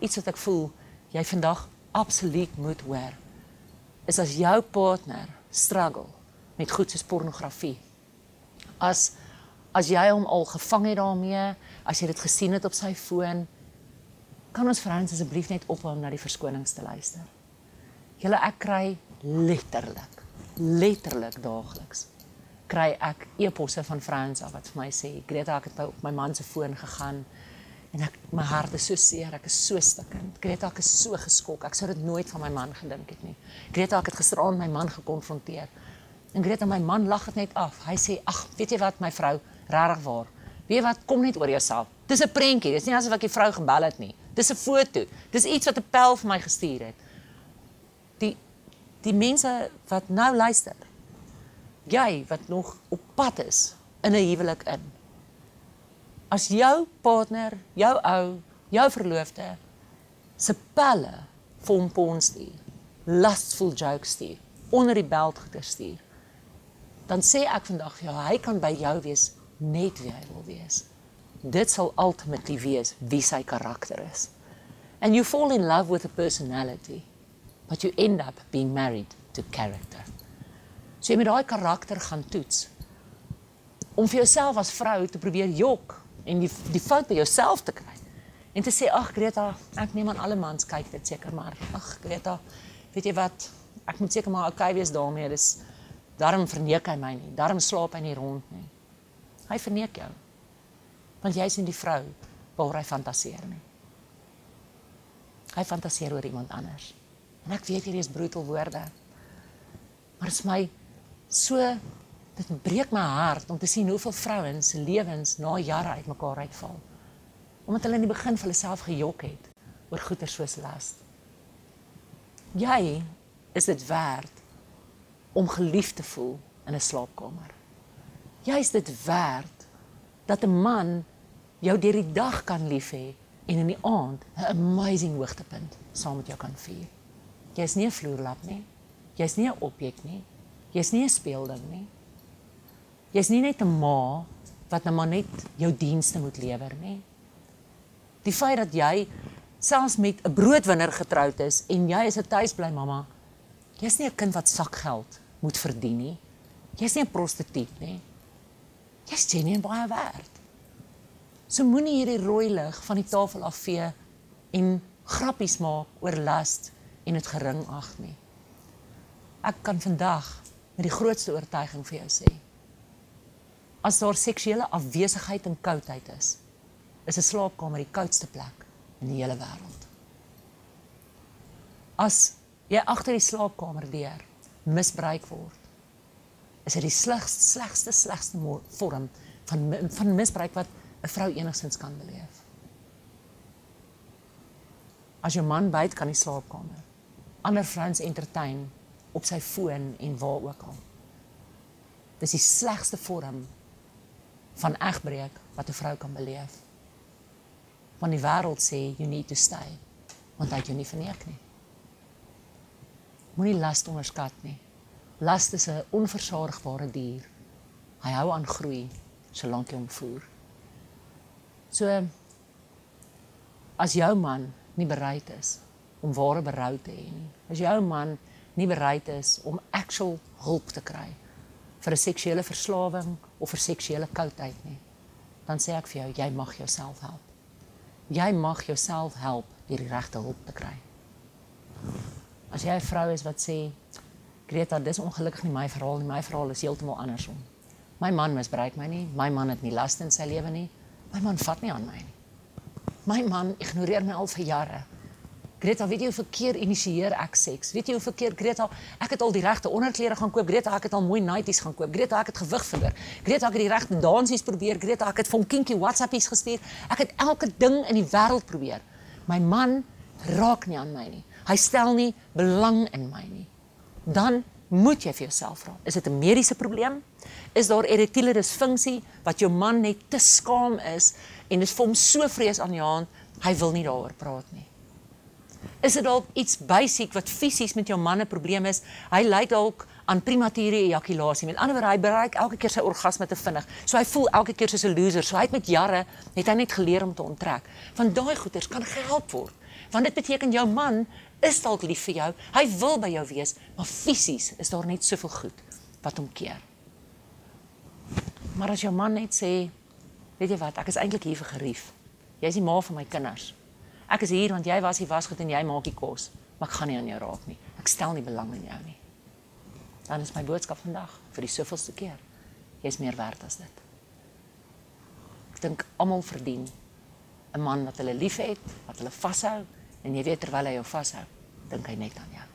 iets wat ek voel jy vandag absoluut moet hoor is as jou partner struggle met goed soos pornografie. As as jy hom al gevang het daarmee, as jy dit gesien het op sy foon, kan ons vrouens asseblief net ophou om na die verskonings te luister. Julle ek kry letterlik letterlik daagliks kry ek e-posse van vrouens af wat vir my sê Greta ek het op my man se foon gegaan en ek my hart is so seer ek is so stikkend. Greta ek is so geskok ek sou dit nooit van my man gedink het nie. Greta ek het gisteraand my man gekonfronteer. En Greta my man lag dit net af. Hy sê ag weet jy wat my vrou regtig waar. Weet wat kom net oor jouself. Dis 'n prentjie dis nie asof ek die vrou gebel het nie. Dis 'n foto. Dis iets wat 'n pel vir my gestuur het. Die die mense wat nou luister. Jy wat nog op pad is in 'n huwelik in. As jou partner, jou ou, jou verloofde se pelle van pons stuur, lustful jokes stuur, onder die belt goeie stuur, dan sê ek vandag vir jou, hy kan by jou wees net wie hy wil wees. Dit sal ultimately wees wie sy karakter is. And you fall in love with a personality but you end up being married to character. So jy moet daai karakter gaan toets. Om vir jouself as vrou te probeer jok en die die fout by jouself te kry. En te sê ag Greta, ek neem aan alle mans kyk dit seker maar. Ag Greta, weet jy wat? Ek moet seker maar okay wees daarmee. Dis daarom verneek hy my nie. Daarom slaap hy nie rond nie. Hy verneek jou. Want jy's nie die vrou waar hy fantasieer nie. Hy fantasieer oor iemand anders. En ek weet hierdie is brutal woorde. Maar dit is my so dit breek my hart om te sien hoeveel vrouens se lewens na jare uitmekaar uitval. Omdat hulle in die begin vir hulle self gejok het oor goeder soos las. Jy is dit werd om geliefd te voel in 'n slaapkamer. Jy is dit werd dat 'n man jou deur die dag kan lief hê en in die aand 'n amazing hoogtepunt saam met jou kan vier. Jy's nie 'n vloerlap nie. Jy's nie 'n objek nie. Jy's nie 'n speelding nie. Jy's nie net 'n ma wat nou maar net jou dienste moet lewer nie. Die feit dat jy selfs met 'n broodwinner getroud is en jy is 'n tuisbly mamma, jy's nie 'n kind wat sakgeld moet verdien nie. Jy's nie 'n prostituut nie. Jy's genuen baie werd. So moenie hierdie rooi lig van die tafel afvee en grappies maak oor lust en dit gering ag nie. Ek kan vandag met die grootste oortuiging vir jou sê. As daar seksuele afwesigheid en koudheid is, is 'n slaapkamer die koudste plek in die hele wêreld. As jy agter die slaapkamer deur misbruik word, is dit die slegste slegste slegste vorm van van misbruik wat 'n vrou enigstens kan beleef. As jou man byt kan die slaapkamer ander vrouens entertain op sy foon en waar ook al. Dis die slegste vorm van egbreek wat 'n vrou kan beleef. Van die wêreld sê you need to stay want hy jy nie verneek nie. Moenie las onderskat nie. Las is 'n onversaagbare dier. Hy hou aan groei solank jy hom voer. So as jou man nie bereid is om ware berou te hê nie. As jou man nie bereid is om actual hulp te kry vir 'n seksuele verslawing of vir seksuele koudheid nie, dan sê ek vir jou, jy mag jouself help. Jy mag jouself help deur die regte hulp te kry. As jy 'n vrou is wat sê, "Greta, dis ongelukkig nie my verhaal nie, my verhaal is heeltemal andersom. My man misbruik my nie, my man het nie last in sy lewe nie, my man vat nie aan my nie. My man ignoreer my al vir jare." Greta, weet jy hoe verkeer initieer ek seks? Weet jy hoe verkeer Greta, ek het al die regte onderklere gaan koop. Greta, ek het al mooi nighties gaan koop. Greta, ek het gewig verloor. Greta, ek het die regte dansies probeer. Greta, ek het van kinky WhatsAppies gestuur. Ek het elke ding in die wêreld probeer. My man raak nie aan my nie. Hy stel nie belang in my nie. Dan moet jy vir jouself vra, is dit 'n mediese probleem? Is daar erektiele disfunksie wat jou man net te skaam is en dit vir hom so vrees aan die hand, hy wil nie daaroor praat nie Is dit dalk iets basies wat fisies met jou man 'n probleem is? Hy ly dalk aan premature ejakulasie. Met ander woorde, hy bereik elke keer sy orgasme te vinnig. So hy voel elke keer soos 'n loser. So hy het met jare het hy net geleer om te onttrek. Van daai goeters kan gehelp word. Want dit beteken jou man is dalk lief vir jou. Hy wil by jou wees, maar fisies is daar net soveel goed wat hom keer. Maar as jou man net sê, weet jy wat, ek is eintlik hier vir gerief. Jy is die ma van my kinders. Ek is hier want jy was die wasgoed en jy maak die kos, maar ek gaan nie aan jou raak nie. Ek stel nie belang in jou nie. Dan is my boodskap vandag vir die soveelste keer. Jy is meer werd as dit. Ek dink almal verdien 'n man wat hulle liefhet, wat hulle vashou en jy weet terwyl hy jou vashou, dink hy net aan jou.